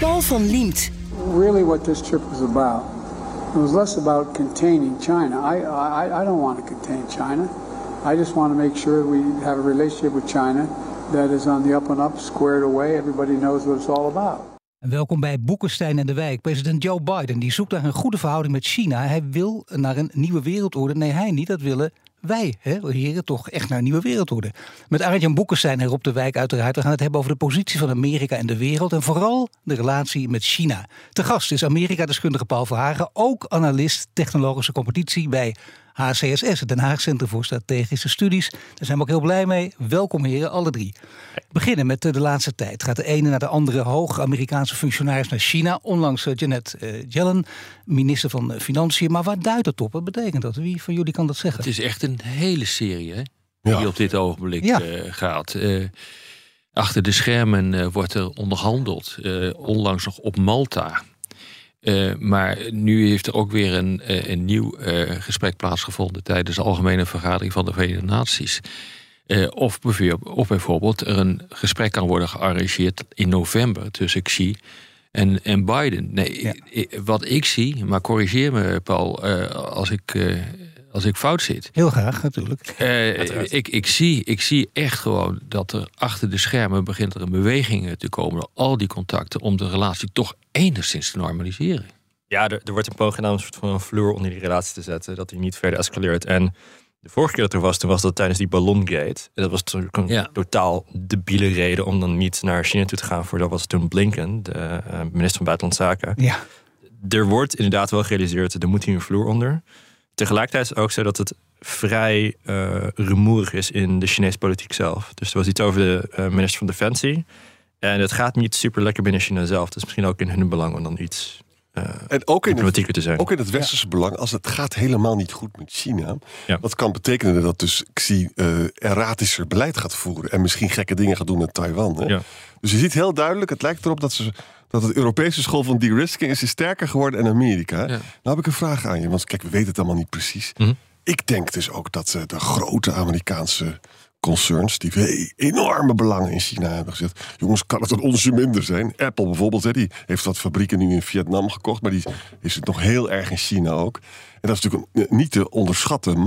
Paul van Liemt. really what this trip was about. It was less about containing China. I, I, I don't want to contain China. I just want to make sure we have a relationship with China that is on the up and up, squared away. Everybody knows what it's all about. En Welkom bij Boekenstein en de Wijk. President Joe Biden die zoekt naar een goede verhouding met China. Hij wil naar een nieuwe wereldorde. Nee, hij niet. Dat willen wij, hè, heren, toch echt naar een nieuwe wereldorde. Met Arjan Boekenstein en Rob de Wijk uiteraard. We gaan het hebben over de positie van Amerika in de wereld. En vooral de relatie met China. Te gast is Amerika-deskundige Paul Verhagen. Ook analist technologische competitie bij HCSS, het Den Haag Centrum voor Strategische Studies. Daar zijn we ook heel blij mee. Welkom heren, alle drie. We beginnen met eh, de laatste tijd. Gaat de ene naar de andere hoge Amerikaanse functionaris naar China. Onlangs eh, Janet eh, Yellen, minister van Financiën. Maar waar duidt het op? Wat betekent dat? Wie van jullie kan dat zeggen? Het is echt een hele serie hè, Ja. die op dit ogenblik Ja. eh, gaat. Eh, achter de schermen eh, wordt er onderhandeld. eh, onlangs nog op Malta. Eh, maar nu heeft er ook weer een, eh, een nieuw eh, gesprek plaatsgevonden tijdens de Algemene Vergadering van de Verenigde Naties. Of, bijvoorbeeld, of bijvoorbeeld er een gesprek kan worden gearrangeerd in november tussen Xi en, en Biden. Nee, Ja. wat ik zie, maar corrigeer me Paul als, ik, als ik fout zit. Heel graag, natuurlijk. Eh, ik, ik, zie, ik zie echt gewoon dat er achter de schermen begint er een beweging te komen door al die contacten om de relatie toch enigszins te normaliseren. Ja, er, er wordt een poging gedaan om een soort van een vloer onder die relatie te zetten. Dat die niet verder escaleert. En de vorige keer dat er was, toen was dat tijdens die ballongate. En dat was natuurlijk een Ja. totaal debiele reden om dan niet naar China toe te gaan. Voor dat was toen Blinken, de eh, minister van Buitenlandse Zaken. Ja, Er wordt inderdaad wel gerealiseerd, er moet hier een vloer onder. Tegelijkertijd is het ook zo dat het vrij eh rumoerig is in de Chinese politiek zelf. Dus er was iets over de eh, minister van Defensie. En het gaat niet super lekker binnen China zelf. Dus misschien ook in hun belang om dan iets eh En ook in, het, te zijn. ook in het westerse belang, als het gaat helemaal niet goed met China, Ja. dat kan betekenen dat dus Xi erratischer beleid gaat voeren en misschien gekke dingen gaat doen met Taiwan. Hè? Ja. Dus je ziet heel duidelijk, het lijkt erop dat, ze, dat het Europese school van de-risking is sterker geworden en Amerika. Ja. Nou heb ik een vraag aan je, want kijk, we weten het allemaal niet precies. Mhm. Ik denk dus ook dat eh, de grote Amerikaanse concerns die we enorme belangen in China hebben gezet. Jongens, kan het een onsje minder zijn? Apple bijvoorbeeld, hè, die heeft wat fabrieken nu in Vietnam gekocht, maar die is het nog heel erg in China ook. En dat is natuurlijk een eh, niet te onderschatten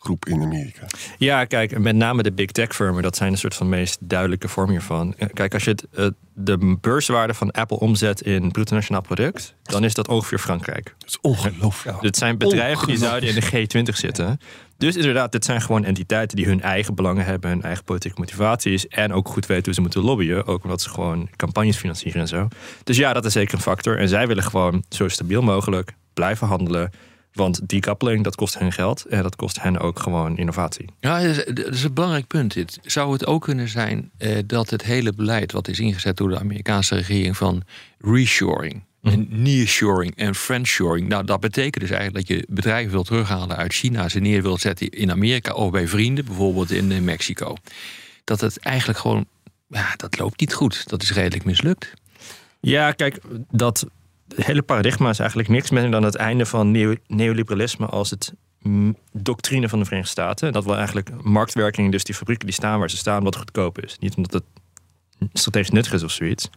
machtsgroep in Amerika. Ja, kijk, met name de big tech firmen, dat zijn een soort van meest duidelijke vorm hiervan. Eh, Kijk, als je het, eh, de beurswaarde van Apple omzet in bruto nationaal product, dan is dat ongeveer Frankrijk. Dat is ongelooflijk. Dit zijn bedrijven die zouden in de G20 zitten. Dus inderdaad, dit zijn gewoon entiteiten die hun eigen belangen hebben, hun eigen politieke motivaties en ook goed weten hoe ze moeten lobbyen. Ook omdat ze gewoon campagnes financieren en zo. Dus ja, dat is zeker een factor. En zij willen gewoon zo stabiel mogelijk blijven handelen. Want decoupling, dat kost hen geld en dat kost hen ook gewoon innovatie. Ja, dat is, dat is een belangrijk punt. Dit. Zou het ook kunnen zijn eh, dat het hele beleid wat is ingezet door de Amerikaanse regering van reshoring, en nearshoring en friendshoring, nou dat betekent dus eigenlijk dat je bedrijven wilt terughalen uit China, ze neer wilt zetten in Amerika of bij vrienden, bijvoorbeeld in eh, Mexico. Dat het eigenlijk gewoon, ja, dat loopt niet goed. Dat is redelijk mislukt. Ja, kijk, dat hele paradigma is eigenlijk niks meer dan het einde van neo- neoliberalisme als het doctrine van de Verenigde Staten. Dat wil eigenlijk marktwerking, dus die fabrieken die staan waar ze staan, wat goedkoop is. Niet omdat het strategisch nuttig is of zoiets.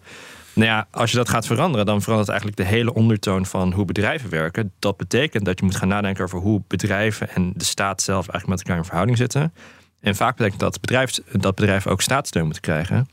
Nou ja, als je dat gaat veranderen, dan verandert eigenlijk de hele ondertoon van hoe bedrijven werken. Dat betekent dat je moet gaan nadenken over hoe bedrijven en de staat zelf eigenlijk met elkaar in verhouding zitten. En vaak betekent dat, bedrijfs, dat bedrijven ook staatssteun moeten krijgen.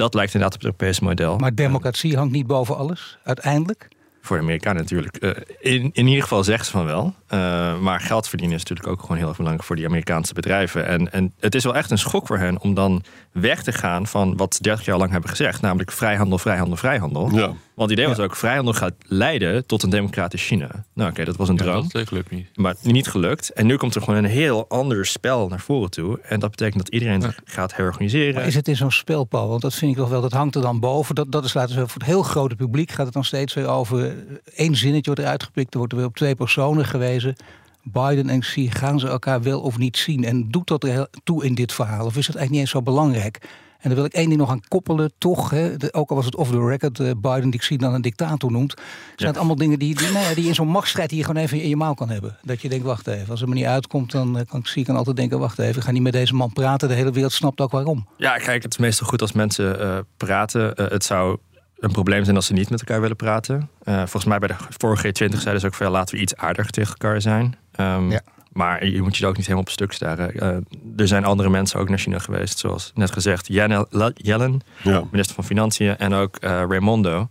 Dat lijkt inderdaad op het Europese model. maar democratie hangt niet boven alles, uiteindelijk. Voor de Amerikanen natuurlijk. Eh, in, in ieder geval zeggen ze van wel. Eh, maar geld verdienen is natuurlijk ook gewoon heel erg belangrijk voor die Amerikaanse bedrijven. En, en het is wel echt een schok voor hen om dan weg te gaan van wat ze 30 jaar lang hebben gezegd. Namelijk vrijhandel, vrijhandel, vrijhandel. Ja. Want het idee was ook, vrijhandel gaat leiden tot een democratisch China. Nou oké, dat was een Ja, droom. dat gelukt niet. Maar niet gelukt. En nu komt er gewoon een heel ander spel naar voren toe. En dat betekent dat iedereen gaat herorganiseren. Maar is het in zo'n spel, Paul? Want dat vind ik toch wel, dat hangt er dan boven. Dat, dat is laten we zeggen, voor het heel grote publiek gaat het dan steeds weer over één zinnetje wordt eruit gepikt. Er wordt er weer op twee personen gewezen. Biden en Xi, gaan ze elkaar wel of niet zien? En doet dat er toe in dit verhaal? Of is dat eigenlijk niet eens zo belangrijk? En daar wil ik één ding nog aan koppelen, toch? Hè, de- ook al was het off the record, eh, Biden die Xi dan een dictator noemt. Zijn het allemaal dingen die, die, nou ja, die in zo'n machtsstrijd die je gewoon even in je mouw kan hebben. Dat je denkt, wacht even, als het me niet uitkomt, dan eh, kan Xi kan altijd denken, wacht even, ik ga niet met deze man praten. De hele wereld snapt ook waarom. Ja, kijk, het is meestal goed als mensen eh, praten. Eh, het zou een probleem zijn als ze niet met elkaar willen praten. Eh, volgens mij bij de vorige G20 zeiden ze ook van ja, laten we iets aardiger tegen elkaar zijn. Ehm, Ja. Maar je moet je er ook niet helemaal op stuk staren. Eh, er zijn andere mensen ook naar China geweest, zoals net gezegd. Janet Yellen, Ja. minister van Financiën, en ook eh, Raimondo.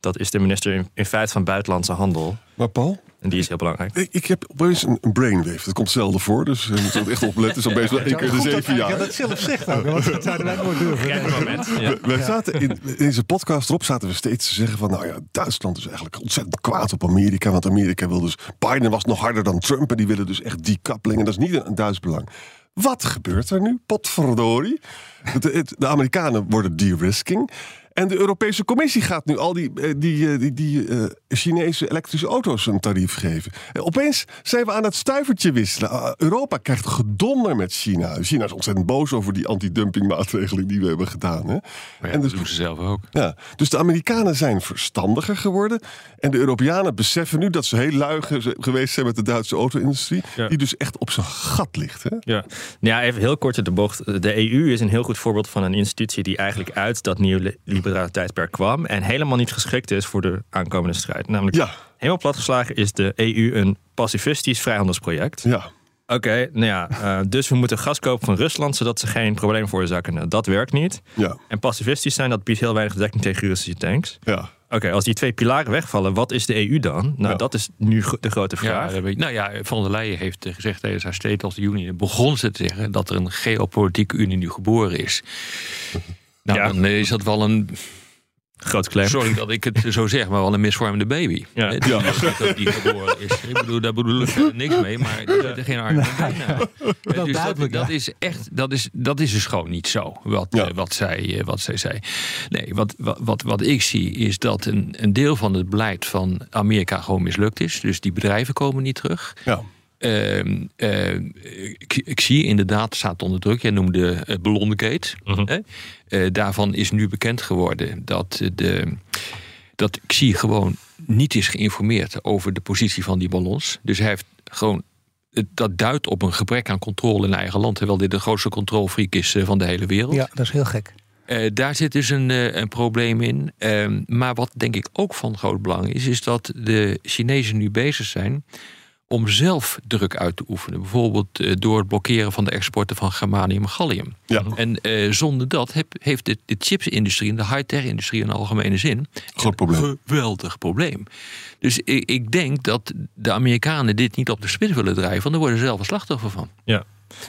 Dat is de minister in, in feite van Buitenlandse Handel. Maar Paul, En die is heel belangrijk. ik, ik heb opeens een, een brainwave. Dat komt zelden voor, dus we moeten er echt opletten. Zo bezig wel één keer de zeven jaar. dat zelf zegt ook, want dat zouden wij nooit durven. moment. Ja. We- Wij zaten in, in deze podcast erop zaten we steeds te zeggen van... nou ja, Duitsland is eigenlijk ontzettend kwaad op Amerika. Want Amerika wil dus... Biden was nog harder dan Trump en die willen dus echt decoupling. En dat is niet in Duits belang. Wat gebeurt er nu? Potverdorie. De Amerikanen worden de-risking. En de Europese Commissie gaat nu al die, eh, die, eh, die, die eh, Chinese elektrische auto's een tarief geven. En opeens zijn we aan het stuivertje wisselen. Ah, Europa krijgt gedonder met China. China is ontzettend boos over die antidumpingmaatregelen die we hebben gedaan. Hè? Maar ja, En dat dus- doen ze zelf ook. Ja, dus de Amerikanen zijn verstandiger geworden. En de Europeanen beseffen nu dat ze heel lui ge- geweest zijn met de Duitse auto-industrie. Ja. Die dus echt op zijn gat ligt. Hè? Ja. ja, even heel kort in de bocht. De EU is een heel goed voorbeeld van een institutie die eigenlijk uit dat neoliberale tijdperk kwam en helemaal niet geschikt is voor de aankomende strijd. Namelijk, Ja, helemaal platgeslagen is de EU een pacifistisch vrijhandelsproject. ja. Oké, nou ja, eh, dus we moeten gas kopen van Rusland zodat ze geen probleem veroorzaken. Nou, dat werkt niet. Ja, En pacifistisch zijn, dat biedt heel weinig dekking tegen Russische tanks. ja. Oké, als die twee pilaren wegvallen, wat is de EU dan? Nou, Ja. dat is nu de grote vraag. nou ja, Van der Leyen heeft gezegd tijdens haar State of the Union... begon ze te zeggen dat er een geopolitieke unie nu geboren is. Nou, Ja. dan eh, is dat wel een... Groot claim. Sorry dat ik het zo zeg, maar wel een misvormde baby. Ja. Eh, Die, dat die geboren is. Ik bedoel, daar bedoel ik verder niks mee, maar er zitten geen aan. Eh, Wel dus dat, dat is echt, dat is, dat is dus gewoon niet zo, wat, Ja. eh, wat, zij, eh, wat zij zei. Nee, wat, wat, wat, wat ik zie is dat een, een deel van het beleid van Amerika gewoon mislukt is. Dus die bedrijven komen niet terug. ja. Ehm, eh, ik, zie inderdaad, staat onder druk. Jij noemde uh, Ballongate. Mhm. hè? Eh, daarvan is nu bekend geworden dat, eh, de, dat Xi gewoon niet is geïnformeerd over de positie van die ballons. Dus hij heeft gewoon. Dat duidt op een gebrek aan controle in eigen land. Terwijl dit de grootste controlfreak is eh, van de hele wereld. Ja, dat is heel gek. Eh, daar zit dus een, eh, een probleem in. Ehm, maar wat denk ik ook van groot belang is, is dat de Chinezen nu bezig zijn om zelf druk uit te oefenen. Bijvoorbeeld eh, door het blokkeren van de exporten van germanium en gallium. ja. En eh, zonder dat heb- heeft de, de chipsindustrie en de high-tech-industrie in algemene zin Groot probleem. een geweldig probleem. Dus ik, ik denk dat de Amerikanen dit niet op de spits willen drijven, want daar worden ze zelf een slachtoffer van. Ja.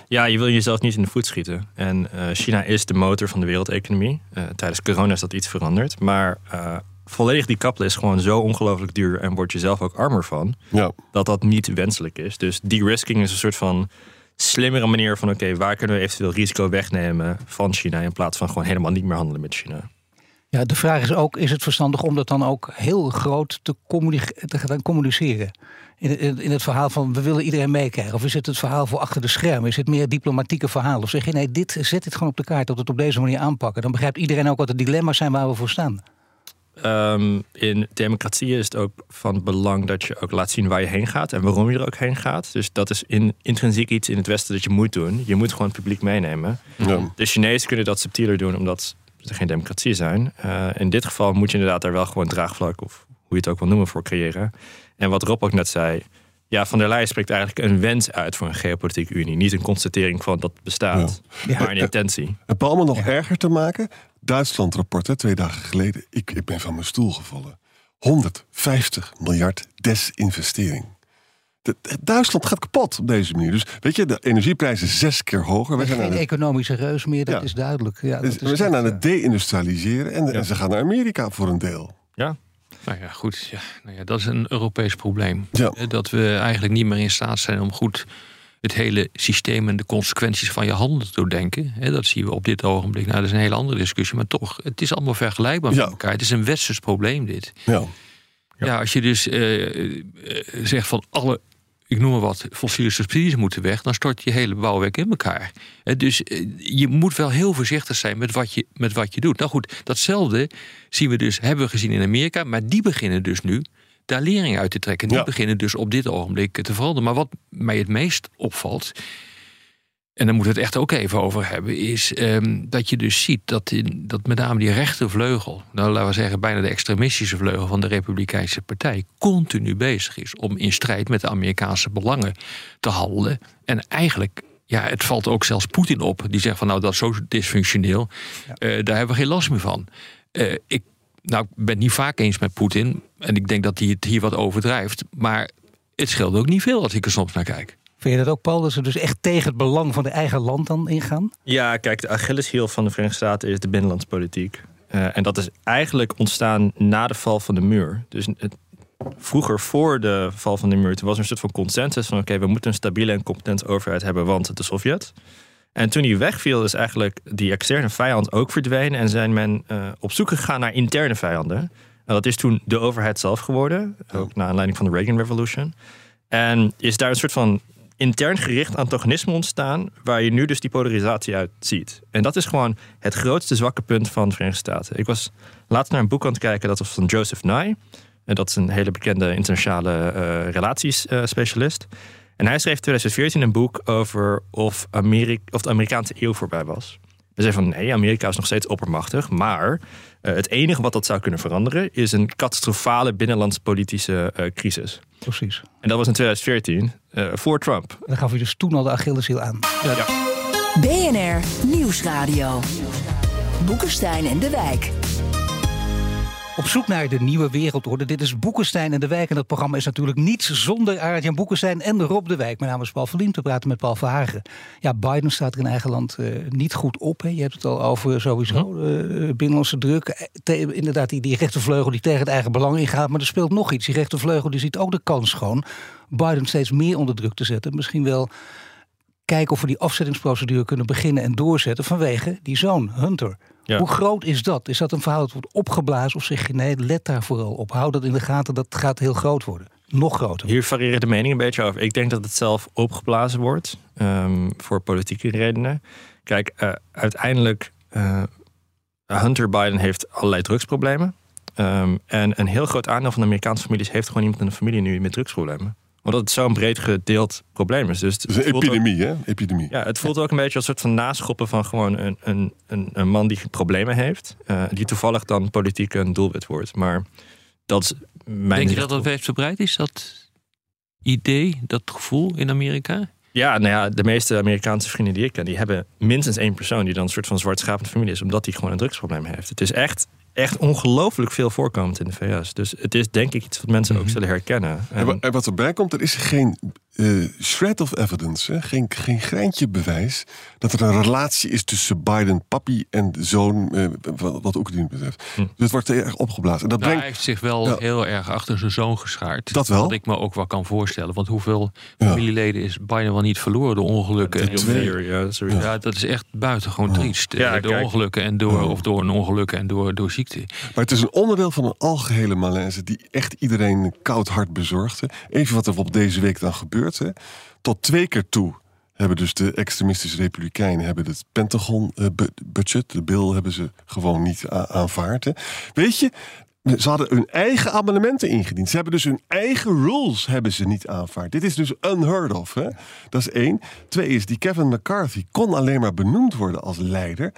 ja, je wil jezelf niet in de voet schieten. En eh, China is de motor van de wereldeconomie. Eh, tijdens corona is dat iets veranderd. Maar eh, volledig die kappelen is gewoon zo ongelooflijk duur... en word je zelf ook armer van, ja. dat dat niet wenselijk is. Dus de-risking is een soort van slimmere manier van... oké, waar kunnen we eventueel risico wegnemen van China... in plaats van gewoon helemaal niet meer handelen met China. Ja, de vraag is ook, is het verstandig om dat dan ook heel groot te, communi- te gaan communiceren? In, in, in het verhaal van we willen iedereen meekrijgen. Of is het het verhaal voor achter de schermen? Is het meer diplomatieke verhaal? Of zeg je nee, dit, zet dit gewoon op de kaart, dat we het op deze manier aanpakken. Dan begrijpt iedereen ook wat de dilemma's zijn waar we voor staan. Ehm, in democratieën is het ook van belang dat je ook laat zien waar je heen gaat en waarom je er ook heen gaat. Dus dat is in, intrinsiek iets in het Westen dat je moet doen. Je moet gewoon het publiek meenemen. ja. De Chinezen kunnen dat subtieler doen omdat ze geen democratie zijn. Eh, in dit geval moet je inderdaad daar wel gewoon draagvlak of hoe je het ook wil noemen voor creëren. En wat Rob ook net zei. Ja, Van der Leyen spreekt eigenlijk een wens uit voor een geopolitieke unie. Niet een constatering van dat bestaat, Ja. maar een intentie. En Paul, om het nog erger te maken. Duitsland-rapport, hè, twee dagen geleden. Ik, ik ben van mijn stoel gevallen. 150 miljard desinvestering. De- de- Duitsland gaat kapot op deze manier. Dus weet je, de energieprijzen zes keer hoger. We zijn aan Geen economische reus meer, dat Ja. is duidelijk. Ja, dat is we zijn echt, aan eh, het deindustrialiseren. En, en ze gaan naar Amerika voor een deel. Ja. Nou ja, goed. Ja, nou ja, dat is een Europees probleem. Ja. Dat we eigenlijk niet meer in staat zijn om goed het hele systeem en de consequenties van je handelen te doordenken. Hè, Dat zien we op dit ogenblik. Nou, dat is een hele andere discussie. Maar toch, het is allemaal vergelijkbaar Ja. met elkaar. Het is een westers probleem, dit. Ja. Ja, als je dus eh, eh, zegt van alle, ik noem maar wat, fossiele subsidies moeten weg, dan stort je hele bouwwerk in elkaar. Dus eh, je moet wel heel voorzichtig zijn met wat, je, met wat je doet. Nou goed, datzelfde zien we dus, hebben we gezien in Amerika, maar die beginnen dus nu daar lering uit te trekken. Die Ja. beginnen dus op dit ogenblik te veranderen. Maar wat mij het meest opvalt, en daar moeten we het echt ook even over hebben, is ehm, dat je dus ziet dat, in, dat met name die rechtervleugel, nou laten we zeggen bijna de extremistische vleugel van de Republikeinse Partij, continu bezig is om in strijd met de Amerikaanse belangen te handelen. En eigenlijk, ja, het valt ook zelfs Poetin op, die zegt van nou dat is zo dysfunctioneel, eh, daar hebben we geen last meer van. Eh, ik nou, ik ben het niet vaak eens met Poetin. En ik denk dat hij het hier wat overdrijft. Maar het scheelt ook niet veel als ik er soms naar kijk. Vind je dat ook, Paul? Dat ze dus echt tegen het belang van de eigen land dan ingaan? Ja, kijk, de Achilleshiel van de Verenigde Staten is de binnenlandspolitiek. Eh, en dat is eigenlijk ontstaan na de val van de muur. Dus het, vroeger, voor de val van de muur, toen was er een soort van consensus van: oké, we moeten een stabiele en competente overheid hebben, want de Sovjet. En toen die wegviel, is eigenlijk die externe vijand ook verdwenen en zijn men eh, op zoek gegaan naar interne vijanden. En dat is toen de overheid zelf geworden, ook naar aanleiding van de Reagan Revolution. En is daar een soort van intern gericht antagonisme ontstaan, waar je nu dus die polarisatie uit ziet. En dat is gewoon het grootste zwakke punt van de Verenigde Staten. Ik was laatst naar een boek aan het kijken, dat was van Joseph Nye. En dat is een hele bekende internationale eh relaties eh, specialist. En hij schreef in 2014 een boek over of, Amerika, of de Amerikaanse eeuw voorbij was. Hij zei van nee, Amerika is nog steeds oppermachtig, maar eh, het enige wat dat zou kunnen veranderen is een catastrofale binnenlandspolitische eh, crisis. Precies. En dat was in 2014 eh, voor Trump. Dan gaf je dus toen al de Achilleshiel aan. BNR Nieuwsradio. Boekenstein en de Wijk. Op zoek naar de nieuwe wereldorde. Dit is Boekenstein en de Wijk. En dat programma is natuurlijk niets zonder Aart-Jan Boekenstein en Rob de Wijk. Mijn naam is Paul Verlien. te praten met Paul Verhagen. Ja, Biden staat er in eigen land eh, niet goed op. Hè. Je hebt het al over sowieso eh, binnenlandse druk. Eh, te- inderdaad, die, die rechtervleugel die tegen het eigen belang ingaat. Maar er speelt nog iets. Die rechtervleugel die ziet ook de kans schoon. Biden steeds meer onder druk te zetten. Misschien wel kijken of we die afzettingsprocedure kunnen beginnen en doorzetten vanwege die zoon, Hunter. Ja. Hoe groot is dat? Is dat een verhaal dat wordt opgeblazen of zeg je nee, let daar vooral op. Hou dat in de gaten, dat gaat heel groot worden. Nog groter. Hier variëren de meningen een beetje over. Ik denk dat het zelf opgeblazen wordt ehm, voor politieke redenen. Kijk, eh, uiteindelijk eh, Hunter Biden heeft allerlei drugsproblemen. Ehm, en een heel groot aandeel van de Amerikaanse families heeft gewoon iemand in de familie nu met drugsproblemen. Omdat het zo'n breed gedeeld probleem is. Dus het, Het is een ook- epidemie, hè? Epidemie. ja, het voelt ook een beetje als een soort van naschoppen van gewoon een, een, een, een man die problemen heeft. eh, die toevallig dan politiek een doelwit wordt. Maar dat is mijn Denk je dat dat wijdverbreid is, dat idee, dat gevoel in Amerika? Ja, nou ja, de meeste Amerikaanse vrienden die ik ken, die hebben minstens één persoon die dan een soort van zwart schaap in de familie is, omdat hij gewoon een drugsprobleem heeft. Het is echt, echt ongelooflijk veel voorkomend in de VS. Dus het is denk ik iets wat mensen ook zullen herkennen. En, en wat erbij komt, er is geen eh, shred of evidence, hè? Geen, geen greintje bewijs dat er een relatie is tussen Biden, papi en zoon, eh, wat, Oekraïne betreft. Hm. Dus het wordt heel erg opgeblazen. En dat Nou, hij brengt. heeft zich wel Ja. heel erg achter zijn zoon geschaard. Dat wel. Wat ik me ook wel kan voorstellen. Want hoeveel Ja. familieleden is Biden wel niet verloren door ongelukken? of twee. ja. Ja, dat is echt buitengewoon triest. Ja, Eh, door kijk. ongelukken en door, Oh. of door een ongeluk en door, door ziekte. Maar het is een onderdeel van een algehele malaise die echt iedereen een koud hart bezorgt. hè. Even wat er op deze week dan gebeurt. Tot twee keer toe hebben dus de extremistische republikeinen hebben het Pentagon eh, bu- budget, de bill hebben ze gewoon niet aanvaard. Hè. Weet je, ze hadden hun eigen amendementen ingediend. Ze hebben dus hun eigen rules hebben ze niet aanvaard. Dit is dus unheard of. Hè? Dat is één. Twee is, die Kevin McCarthy kon alleen maar benoemd worden als leider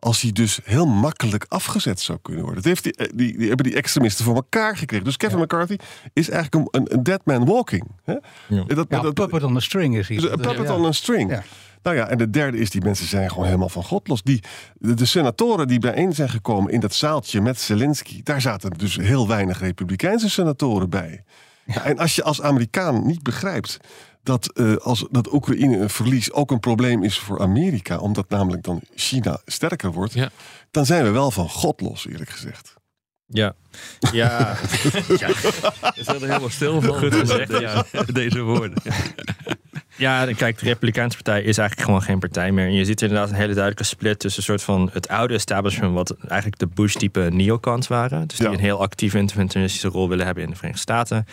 als hij dus heel makkelijk afgezet zou kunnen worden. Dat heeft die, eh, die, die hebben die extremisten voor elkaar gekregen. Dus Kevin McCarthy is eigenlijk een, een, een dead man walking. Hè? Ja. Dat, Ja, dat- puppet on a string is hij. dus een puppet Ja. on a string. Ja. Nou ja, en de derde is, die mensen zijn gewoon helemaal van God los. Die, de, de senatoren die bijeen zijn gekomen in dat zaaltje met Zelensky... daar zaten dus heel weinig republikeinse senatoren bij. Ja, en als je als Amerikaan niet begrijpt dat, eh, als, dat Oekraïne een verlies ook een probleem is voor Amerika... omdat namelijk dan China sterker wordt... Ja. dan zijn we wel van God los, eerlijk gezegd. Ja. Ja. is er helemaal stil van. Goed gezegd, ja. Deze woorden. Ja, en kijk, de Republikeinse Partij is eigenlijk gewoon geen partij meer. En je ziet inderdaad een hele duidelijke split tussen een soort van het oude establishment, wat eigenlijk de Bush-type neocons waren. Dus die Ja. een heel actieve interventionistische rol willen hebben in de Verenigde Staten.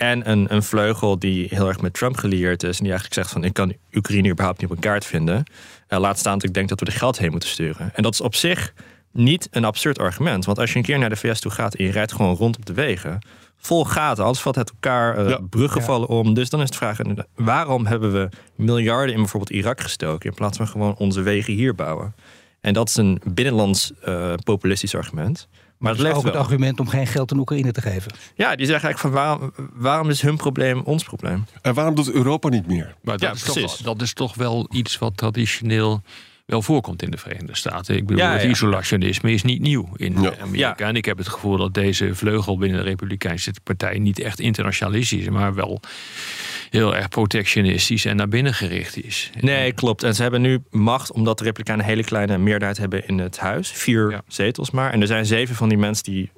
En een, een vleugel die heel erg met Trump gelieerd is. En die eigenlijk zegt van ik kan Oekraïne überhaupt niet op een kaart vinden. Eh, laat staan dat ik denk dat we er geld heen moeten sturen. En dat is op zich niet een absurd argument. Want als je een keer naar de VS toe gaat en je rijdt gewoon rond op de wegen. Vol gaten, anders valt het elkaar, Ja. bruggen Ja. vallen om. Dus dan is de vraag, waarom hebben we miljarden in bijvoorbeeld Irak gestoken... in plaats van gewoon onze wegen hier bouwen? En dat is een binnenlands eh, populistisch argument. Maar het Dat is leeft ook het argument om geen geld aan Oekraïne te geven. Ja, die zeggen eigenlijk van waarom, waarom is hun probleem ons probleem? En waarom doet Europa niet meer? Maar dat, Ja, is toch, precies. dat is toch wel iets wat traditioneel wel voorkomt in de Verenigde Staten. Ik bedoel, Ja, het ja. isolationisme is niet nieuw in Ja. Amerika. Ja. En ik heb het gevoel dat deze vleugel binnen de Republikeinse Partij niet echt internationalistisch is, maar wel heel erg protectionistisch en naar binnen gericht is. Nee, klopt. En ze hebben nu macht omdat de Republikeinen een hele kleine meerderheid hebben in het huis. Vier Ja. zetels maar. En er zijn zeven van die mensen die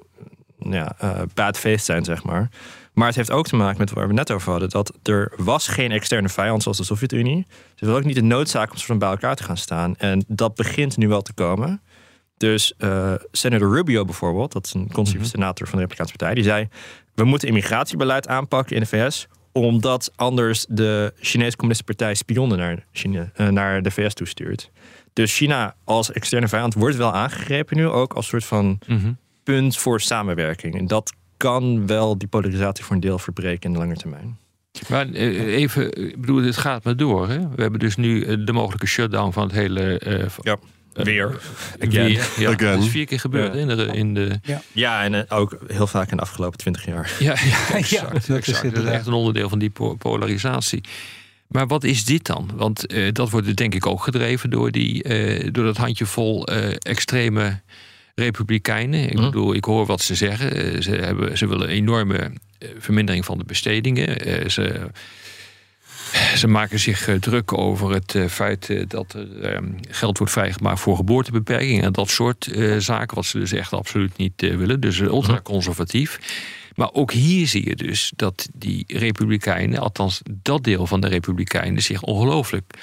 ja, eh bad zijn, zeg maar. Maar het heeft ook te maken met waar we net over hadden. Dat er was geen externe vijand zoals de Sovjet-Unie. Dus er was ook niet de noodzaak om van bij elkaar te gaan staan. En dat begint nu wel te komen. Dus eh, senator Rubio bijvoorbeeld, dat is een conservatieve senator van de Republikeinse Partij, die zei: We moeten immigratiebeleid aanpakken in de VS, omdat anders de Chinese Communistische Partij spionnen naar, China, eh, naar de VS toestuurt. Dus China als externe vijand wordt wel aangegrepen nu, ook als soort van Mhm. punt voor samenwerking. En dat kan wel die polarisatie voor een deel verbreken in de lange termijn. Maar eh, even, ik bedoel, dit gaat maar door. Hè? We hebben dus nu eh, de mogelijke shutdown van het hele. eh, van- Ja, eh, weer. eh, Again. weer. Ja, Again. Dat is vier keer gebeurd Ja. in, de, in de. Ja, en eh, ook heel vaak in de afgelopen twintig jaar. Ja, ja, exact. dat is exact. Dat is echt een onderdeel van die po- polarisatie. Maar wat is dit dan? Want eh, dat wordt dus denk ik ook gedreven door, die, eh, door dat handjevol eh extreme republikeinen. Ik Mhm. bedoel, ik hoor wat ze zeggen. Eh, ze, hebben, ze willen een enorme eh, vermindering van de bestedingen. Eh, ze, ze maken zich druk over het feit dat er ehm, geld wordt vrijgemaakt voor geboortebeperking en dat soort zaken, wat ze dus echt absoluut niet willen. Dus ultra conservatief. Maar ook hier zie je dus dat die Republikeinen, althans dat deel van de Republikeinen, zich ongelooflijk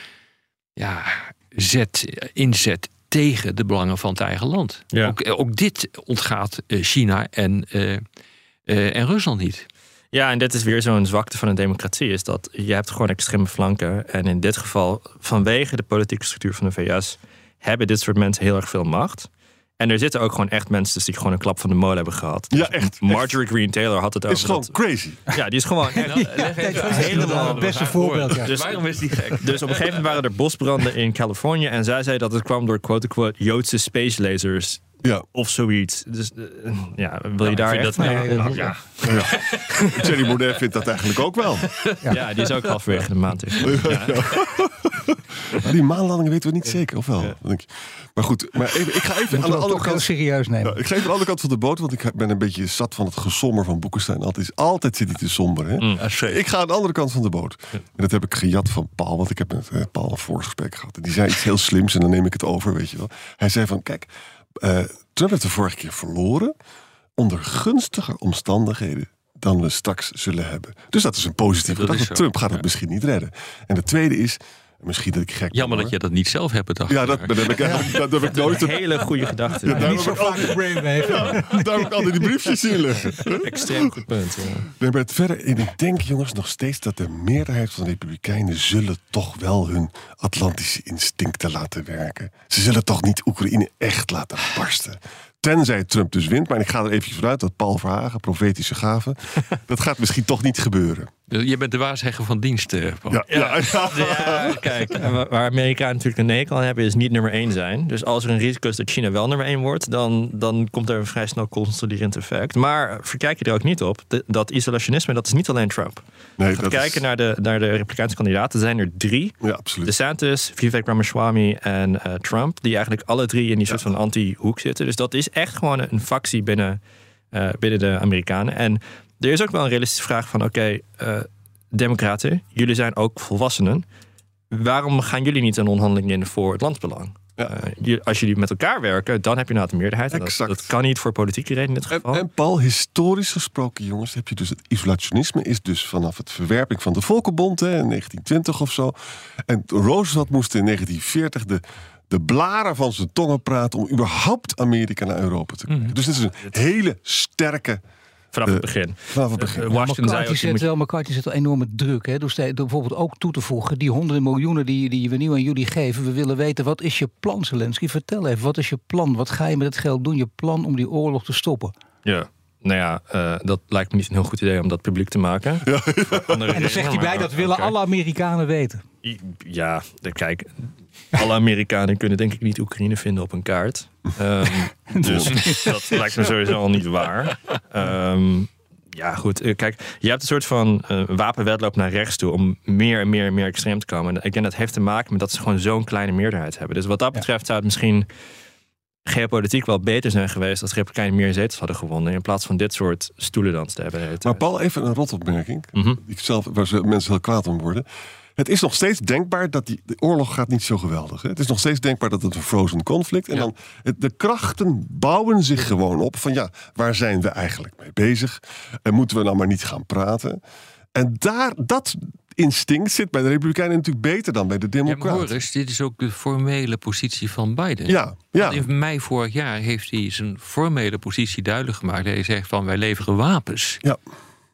ja, zet, inzet tegen de belangen van het eigen land. Ja. Ook, eh, ook dit ontgaat eh, China en, eh, en Rusland niet. Ja, en dit is weer zo'n zwakte van een democratie. Is dat je hebt gewoon extreme flanken. En in dit geval, vanwege de politieke structuur van de VS, hebben dit soort mensen heel erg veel macht. En er zitten ook gewoon echt mensen dus die gewoon een klap van de molen hebben gehad. Ja, echt, Marjorie Green Taylor had het over. is gewoon dat- crazy. ja, die is gewoon echt helemaal. het beste voorbeeld. Ja. Dus, Waarom is die gek? dus op een gegeven moment waren er bosbranden in Californië. En zij zei dat het kwam door quote-unquote Joodse space lasers. Ja. Of zoiets. Dus eh, ja, wil je ik daar echt dat- mee? Nee, Ja, ja. ja. Thierry Baudet vindt dat eigenlijk ook wel. ja, die is ook halverwege de maand. Ja. Maar die maanlandingen weten we niet zeker, of wel? Maar goed, maar even, ik ga even aan de andere kant... serieus nemen. Ja, ik ga even aan de andere kant van de boot, want ik ben een beetje zat van het gesommer van Boekenstein. Altijd, altijd zit hij te somber. Hè? Mm. Ik ga aan de andere kant van de boot. En dat heb ik gejat van Paul, want ik heb met eh, Paul een voorgesprek gehad. En die zei iets heel slims en dan neem ik het over, weet je wel. Hij zei van, kijk, eh, Trump heeft de vorige keer verloren onder gunstiger omstandigheden dan we straks zullen hebben. Dus dat is een positieve Dat Trump gaat het ja. misschien niet redden. En de tweede is, misschien dat ik gek ben, Jammer dat je dat niet zelf hebt bedacht. Ja, dat, dat heb ik, dat heb ik nooit... Een hele goede gedachte. Ja, daar Niet zo heb ik vaak brainwave. Daar heb ik altijd die briefjes in liggen. Extreem goed punt. ja. Nee, maar het verder, en ik denk jongens nog steeds dat de meerderheid van de Republikeinen zullen toch wel hun Atlantische instincten laten werken. Ze zullen toch niet Oekraïne echt laten barsten. Tenzij Trump dus wint, maar ik ga er eventjes vanuit dat Paul Verhagen, profetische gave, dat gaat misschien toch niet gebeuren. Je bent de waarzegger van dienst. eh. Ja, ja, ja. Ja, kijk, waar Amerikanen natuurlijk een nekel aan hebben, is niet nummer één zijn. Dus als er een risico is dat China wel nummer één wordt, dan, dan komt er een vrij snel consoliderend effect. Maar verkijk je er ook niet op, de- dat isolationisme, dat is niet alleen Trump. Nee, is- kijken naar de, naar de Republikeinse kandidaten, zijn er drie. ja, absoluut. DeSantis, Vivek Ramaswamy en eh, Trump, die eigenlijk alle drie in die soort van anti-hoek zitten. Dus dat is echt gewoon een factie binnen, eh, binnen de Amerikanen. En er is ook wel een realistische vraag van, oké, eh, democraten, jullie zijn ook volwassenen. waarom gaan jullie niet een onderhandeling in voor het landsbelang? Eh, als jullie met elkaar werken, dan heb je nou een meerderheid. En Dat, kan niet voor politieke redenen in dit En, geval. en Paul, historisch gesproken, jongens, heb je dus het isolationisme is dus vanaf het verwerping van de Volkenbond hè, in 1920 of zo. En Roosevelt moest in 1940 de, de blaren van zijn tongen praten om überhaupt Amerika naar Europa te krijgen. Dus dit is een hele sterke Vanaf het begin. vanaf het begin. Eh, Washington zei McCarthy zet moet- wel, McCarthy zet wel enorme druk. Hè? Door, door bijvoorbeeld ook toe te voegen, die honderden miljoenen die, die we nu aan jullie geven. We willen weten, wat is je plan, Zelensky? Vertel even, wat is je plan? Wat ga je met het geld doen? Je plan om die oorlog te stoppen? Ja. Nou ja, eh, dat lijkt me niet een heel goed idee om dat publiek te maken. En dan zegt hij bij, dat willen alle Amerikanen weten. Ja, kijk, alle Amerikanen kunnen denk ik niet Oekraïne vinden op een kaart. Ehm, dus dat lijkt me sowieso al niet waar. Ehm, ja, goed. eh, Kijk, je hebt een soort van eh, wapenwedloop naar rechts toe om meer en meer en meer extreem te komen. En ik denk dat heeft te maken met dat ze gewoon zo'n kleine meerderheid hebben. Dus wat dat betreft zou het misschien geopolitiek wel beter zijn geweest als de Republikeinen meer zetels hadden gewonnen. In plaats van dit soort stoelendans te hebben. Maar. Paul, even een rotopmerking. Mhm. Ik zelf, waar ze, mensen heel kwaad om worden. Het is nog steeds denkbaar dat die de oorlog gaat niet zo geweldig. Hè? Het is nog steeds denkbaar dat het een frozen conflict. En Ja. dan de krachten bouwen zich gewoon op van ja, waar zijn we eigenlijk mee bezig? En moeten we nou maar niet gaan praten? En daar, dat instinct zit bij de Republikeinen natuurlijk beter dan bij de Ja, Democraten. hoor eens, dit is ook de formele positie van Biden. Ja, ja. Want in mei vorig jaar heeft hij zijn formele positie duidelijk gemaakt. Hij zegt van wij leveren wapens ja.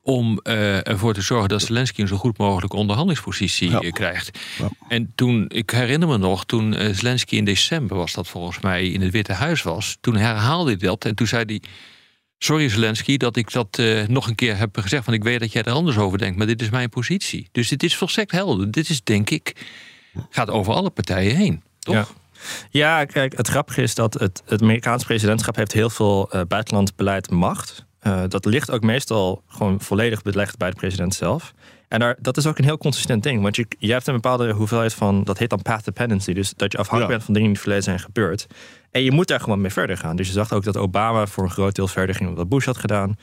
Om eh, ervoor te zorgen dat Zelensky een zo goed mogelijke onderhandelingspositie Ja. eh, krijgt. Ja. En toen, ik herinner me nog, toen eh, Zelensky in december was dat volgens mij in het Witte Huis was, toen herhaalde hij dat en toen zei hij. Sorry Zelensky dat ik dat eh, nog een keer heb gezegd. Want ik weet dat jij er anders over denkt. Maar dit is mijn positie. Dus dit is volstrekt helder. Dit is denk ik. Gaat over alle partijen heen. Toch? Ja. Ja, kijk, het grappige is dat het, het Amerikaans presidentschap heeft heel veel eh buitenlands beleid macht. Eh, dat ligt ook meestal gewoon volledig belegd bij de president zelf. En daar, dat is ook een heel consistent ding. Want je, je hebt een bepaalde hoeveelheid van, dat heet dan path dependency. Dus dat je afhankelijk Ja. bent van dingen die in het verleden zijn gebeurd. En je moet daar gewoon mee verder gaan. Dus je zag ook dat Obama voor een groot deel verder ging dan wat Bush had gedaan,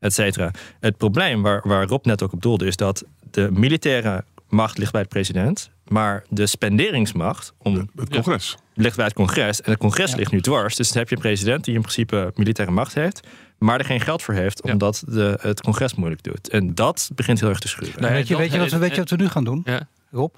et cetera. Het probleem waar, waar Rob net ook op doelde, is dat de militaire macht ligt bij de president. Maar de spenderingsmacht om Het congres. ligt bij het congres. En het congres Ja. ligt nu dwars. Dus dan heb je een president die in principe militaire macht heeft. Maar er geen geld voor heeft, Ja. omdat de, het congres moeilijk doet. En dat begint heel erg te schuren. Nee, weet, je, weet, je wat, weet je wat we nu gaan doen, Ja. Rob?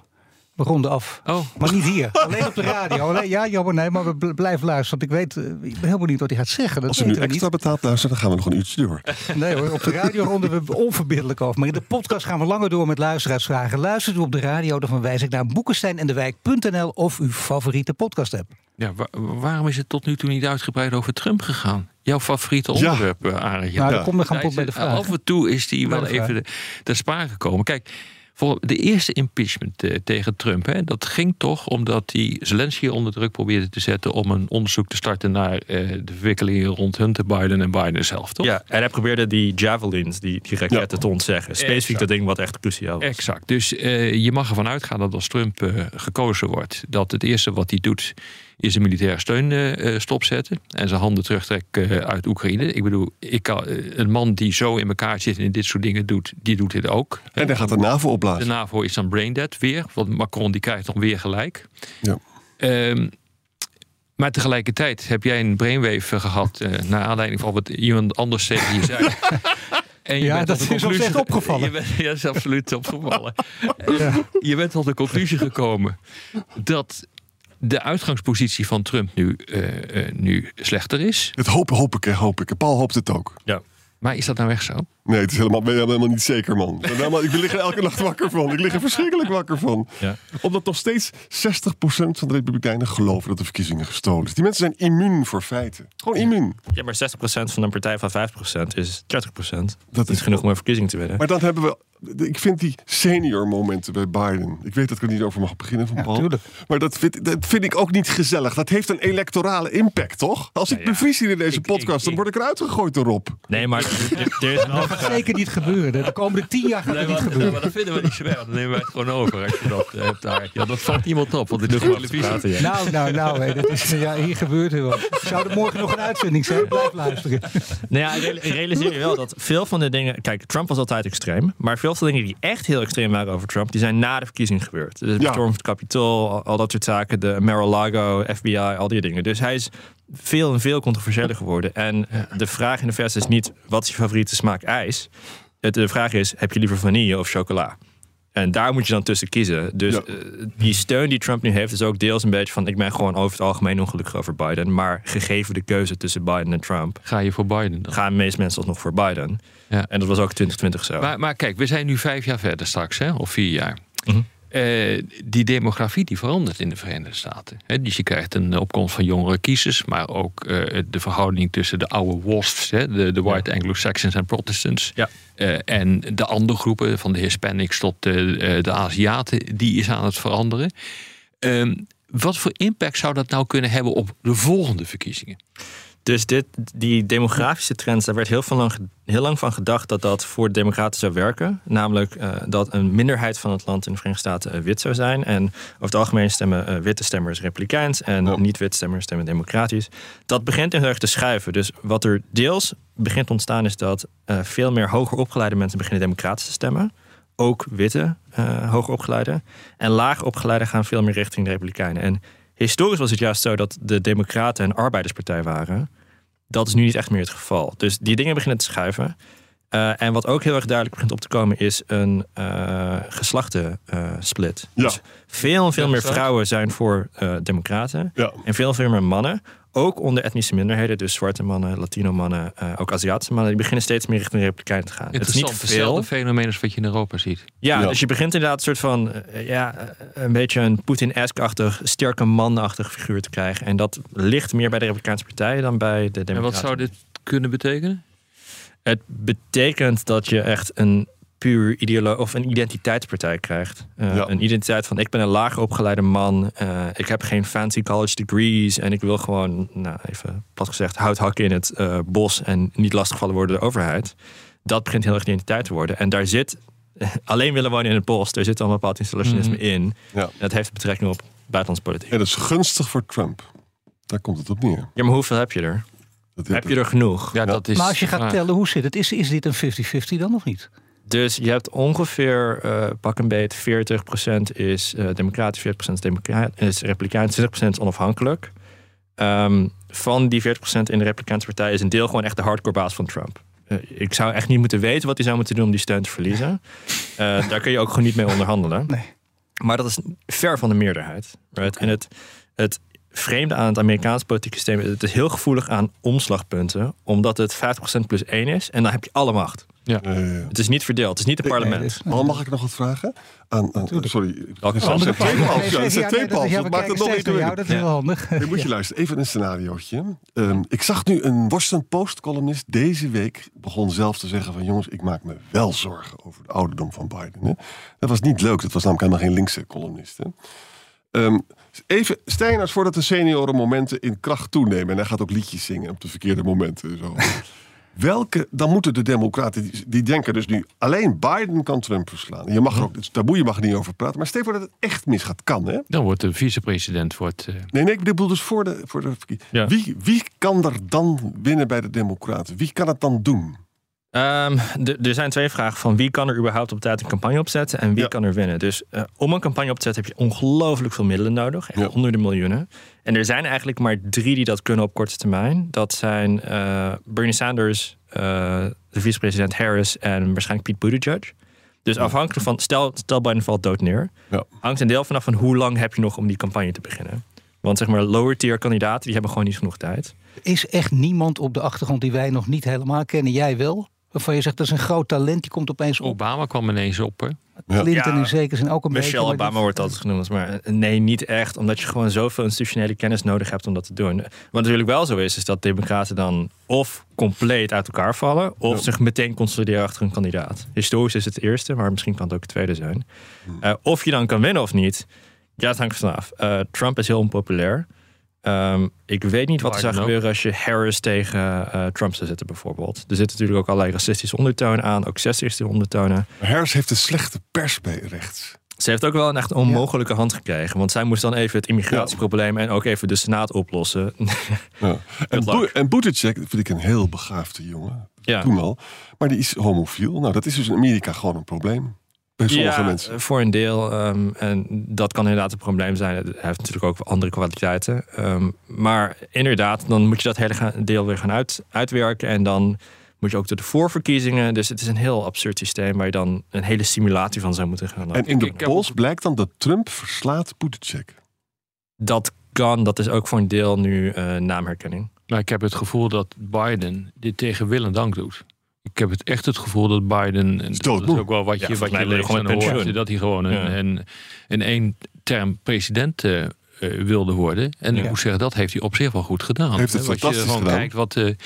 We ronden af. Oh, Maar niet hier. Alleen op de radio. Alleen, ja, jammer, nee, maar we bl- blijven luisteren. Want ik weet, eh, ik ben heel benieuwd wat hij gaat zeggen. Dat Als we nu extra betaald luisteren, dan gaan we nog een uurtje door. niet. Nee hoor, op de radio ronden we onverbiddelijk over. Maar in de podcast gaan we langer door met luisteraarsvragen. Luistert u op de radio, dan verwijs ik naar boekensteinendewijk.nl of uw favoriete podcast app. ja, wa- waarom is het tot nu toe niet uitgebreid over Trump gegaan? Jouw favoriete Ja. onderwerp, eh. Nou, Ja. dan komt er gaan Ja, bij de vraag. Af en toe is die wel even ter sprake gekomen. Kijk, voor de eerste impeachment eh, tegen Trump, hè, dat ging toch omdat hij Zelensky onder druk probeerde te zetten om een onderzoek te starten naar eh, de verwikkelingen rond Hunter Biden en Biden zelf, toch? Ja, en hij probeerde die javelins, die, die raketten, te ontzeggen. Specifiek Exact. dat ding wat echt cruciaal was. Exact. Dus eh, je mag ervan uitgaan dat als Trump gekozen wordt, dat het eerste wat hij doet, is een militaire steun eh, eh, stopzetten en zijn handen terugtrekken eh, uit Oekraïne. Ik bedoel, ik kan, een man die zo in elkaar zit en dit soort dingen doet, die doet dit ook. En dan gaat de NAVO De opblazen. NAVO is dan braindead weer, want Macron die krijgt dan weer gelijk. Ja. Ehm, maar tegelijkertijd heb jij een brainwave eh, gehad eh, naar aanleiding van wat iemand anders tegen je zei. En je Ja, bent dat de is ons echt opgevallen. Je bent, ja, dat is absoluut opgevallen. Je bent tot de conclusie gekomen dat de uitgangspositie van Trump nu, eh, eh, nu slechter is. Het hoop, hoop ik, hè, hoop ik. Paul hoopt het ook. Ja. Maar is dat nou echt zo? Nee, het is helemaal, ben helemaal niet zeker, man. Ik, ben helemaal, ik lig er elke nacht wakker van. Ik lig er verschrikkelijk wakker van. Ja. Omdat nog steeds 60% van de Republikeinen geloven dat de verkiezingen gestolen is. Die mensen zijn immuun voor feiten. Gewoon immuun. Ja, maar 60% van een partij van 5% is 30%. Dat Dat is is genoeg om een verkiezing te winnen. Maar dan hebben we... Ik vind die senior momenten bij Biden. Ik weet dat ik er niet over mag beginnen van Paul. tuurlijk. maar dat vind, dat vind ik ook niet gezellig. Dat heeft een electorale impact, toch? Als ik Nou ja, bevries hier in deze ik- podcast, ik- dan word ik eruit gegooid erop. Nee, maar er, is wel Dat gaat zeker niet gebeuren. De komende tien jaar gaat het niet gebeuren. maar dat vinden we niet zo erg. Dan nemen wij het gewoon over als je dat eh, hebt daar. Ja, dat valt niemand op, want het is televisie. praten. Ja. Nou, nou, nou, hé, dat is, ja, hier gebeurt er wat. Zou er morgen nog een uitzending zijn? Blijf luisteren. Nou ja, real- realiseer je wel dat veel van de dingen... Kijk, Trump was altijd extreem. Maar veel veel dingen die echt heel extreem waren over Trump, die zijn na de verkiezing gebeurd. Dus het Ja. van het kapitool, al, al dat soort zaken, de Mar-a-Lago, FBI, al die dingen. Dus hij is veel en veel controversiëler geworden. En de vraag in de vers is niet, wat is je favoriete smaak ijs? De vraag is, heb je liever vanille of chocola? En daar moet je dan tussen kiezen. Dus Ja. eh, die steun die Trump nu heeft, is ook deels een beetje van: ik ben gewoon over het algemeen ongelukkig over Biden. Maar gegeven de keuze tussen Biden en Trump, Ga je voor Biden dan? gaan de meeste mensen alsnog voor Biden. Ja. En dat was ook 2020 zo. Maar, maar kijk, we zijn nu vijf jaar verder straks, hè? of vier jaar. Mhm. Eh, die demografie die verandert in de Verenigde Staten. Dus je krijgt een opkomst van jongere kiezers, maar ook eh, de verhouding tussen de oude WASPs, de, de White Anglo-Saxons en Protestants, Ja. eh, en de andere groepen, van de Hispanics tot de, de Aziaten, die is aan het veranderen. Ehm, wat voor impact zou dat nou kunnen hebben op de volgende verkiezingen? Dus dit, die demografische trends, daar werd heel, veel lang, heel lang van gedacht dat dat voor de Democraten zou werken. Namelijk eh, dat een minderheid van het land in de Verenigde Staten eh, wit zou zijn. En over het algemeen stemmen eh, witte stemmers republikeins en Ja. niet-wit stemmers stemmen democratisch. Dat begint heel erg te schuiven. Dus wat er deels begint te ontstaan is dat veel meer hoger opgeleide mensen beginnen democratisch te stemmen. Ook witte hoger opgeleide. En lager opgeleide gaan veel meer richting de republikeinen. En historisch was het juist zo dat de democraten een arbeiderspartij waren. Dat is nu niet echt meer het geval. Dus die dingen beginnen te schuiven. Eh, en wat ook heel erg duidelijk begint op te komen is een eh geslachtensplit. Ja. Dus veel en veel Ja, meer vrouwen zijn voor eh, democraten. Ja. En veel en veel meer mannen. Ook onder etnische minderheden, dus zwarte mannen, Latino mannen, eh, ook Aziatische mannen, die beginnen steeds meer richting de Republikein te gaan. Het is niet veel. fenomeen als wat je in Europa ziet. Ja, Ja. dus je begint inderdaad een soort van, eh, ja, eh, een beetje een Poetin-esque-achtig, sterke man-achtig figuur te krijgen. En dat ligt meer bij de Republikeinse partijen dan bij de En Democraten. wat zou dit kunnen betekenen? Het betekent dat je echt een puur ideolo of een identiteitspartij krijgt. Eh, Ja. Een identiteit van ik ben een lager opgeleide man, eh, ik heb geen fancy college degrees en ik wil gewoon, nou even plat gezegd, hout hakken in het eh, bos en niet lastiggevallen worden door de overheid. Dat begint heel erg identiteit te worden. En daar zit, alleen willen wonen in het bos, daar zit al een bepaald installationisme Mhm. in. Ja. En dat heeft betrekking op buitenlandse politiek. En dat is gunstig voor Trump. Daar komt het op neer. Ja, maar hoeveel heb je er? Heb je er genoeg? Ja, dat is Maar als je gaat tellen, hoe zit het? Is, is dit een 50-50 dan of niet? Dus je hebt ongeveer, eh, pak een beet, 40% is eh democratisch, 40% is, democra- is republikeins, 20% is onafhankelijk. Ehm, van die 40% in de Republikeinse partij is een deel gewoon echt de hardcore baas van Trump. Eh, ik zou echt niet moeten weten wat hij zou moeten doen om die steun te verliezen. Daar kun je ook gewoon niet mee onderhandelen. Nee. Maar dat is ver van de meerderheid. Right? En het, het vreemde aan het Amerikaanse politieke systeem is het is heel gevoelig aan omslagpunten, omdat het 50% plus 1 is en dan heb je alle macht. Eh, Het is niet verdeeld, het is niet het parlement. Al mag ik nog wat vragen? Aan, aan, sorry. Ja, het zijn twee pals. Ja, Ja, het zijn nee, twee dat- pals. ja, Dat maakt het nog ingewikkelder. Dat is heel handig. Nu moet je luisteren, even een scenariootje. Ehm, ik zag nu een Washington Post-columnist deze week begon zelf te zeggen van... jongens, ik maak me wel zorgen over de ouderdom van Biden. Hè? Dat was niet leuk, dat was namelijk helemaal geen linkse columnist. Hè? Ehm, even, stel je nou eens voor dat de senioren momenten in kracht toenemen... en hij gaat ook liedjes zingen op de verkeerde momenten. Zo. Welke, dan moeten de democraten, die, denken dus nu... alleen Biden kan Trump verslaan. Je mag er ook, het is taboe, je mag er niet over praten. Maar stel voor dat het echt misgaat, kan hè? Dan wordt de vicepresident wordt, eh, Nee, nee, ik bedoel dus voor de, voor de Ja. wie, wie kan er dan winnen bij de Democraten? Wie kan het dan doen? Ehm, er zijn twee vragen van wie kan er überhaupt op tijd een campagne opzetten en wie Ja. kan er winnen. Dus eh, om een campagne op te zetten heb je ongelooflijk veel middelen nodig, echt Ja. honderden miljoenen. En er zijn eigenlijk maar drie die dat kunnen op korte termijn. Dat zijn eh, Bernie Sanders, eh, de vicepresident Harris en waarschijnlijk Pete Buttigieg. Dus afhankelijk van, stel, stel Biden valt dood neer, Ja. hangt een deel vanaf van hoe lang heb je nog om die campagne te beginnen. Want zeg maar lower tier kandidaten, die hebben gewoon niet genoeg tijd. Is echt niemand op de achtergrond die wij nog niet helemaal kennen? Jij wel? Waarvan je zegt dat is een groot talent, die komt opeens op. Obama kwam ineens op. Hè? Clinton Ja, in zekere zin ook een beetje. Michelle Obama wordt altijd genoemd, maar eh, nee, niet echt. Omdat je gewoon zoveel institutionele kennis nodig hebt om dat te doen. Wat natuurlijk wel zo is, is dat democraten dan of compleet uit elkaar vallen... of Ja. zich meteen consolideren achter een kandidaat. Historisch is het eerste, maar misschien kan het ook het tweede zijn. Hmm. Eh, of je dan kan winnen of niet, ja, het hangt vanaf. Eh, Trump is heel onpopulair. Ehm, ik weet niet wat er zou gebeuren als je Harris tegen eh, Trump zou zetten bijvoorbeeld. Er zitten natuurlijk ook allerlei racistische ondertonen aan, ook seksistische ondertonen. Maar Harris heeft een slechte pers bij rechts. Ze heeft ook wel een echt onmogelijke hand gekregen. Want zij moest dan even het immigratieprobleem en ook even de Senaat oplossen. Ja. En. Bo en Buttigieg vind ik een heel begaafde jongen. Ja. Toen al. Maar die is homofiel. Nou, dat is dus in Amerika gewoon een probleem. Bij sommige ja, mensen. voor een deel. ehm, en dat kan inderdaad een probleem zijn. Hij heeft natuurlijk ook andere kwaliteiten. Ehm, maar inderdaad, dan moet je dat hele deel weer gaan uit, uitwerken. En dan moet je ook door de voorverkiezingen. Dus het is een heel absurd systeem waar je dan een hele simulatie van zou moeten gaan. En in de polls blijkt dan dat Trump verslaat Buttigieg. dat kan, dat is ook voor een deel nu eh, naamherkenning. Maar ik heb het gevoel dat Biden dit tegen wil en dank doet. Ik heb het echt het gevoel dat Biden, en dat is ook wel wat Ja, je, volgens wat je leest gewoon hoort, dat hij gewoon een, Ja. een, een één term president eh, eh, wilde worden. En ik Ja. moet zeggen, dat heeft hij op zich wel goed gedaan. Heeft het Als je fantastisch gewoon gedaan. kijkt wat de,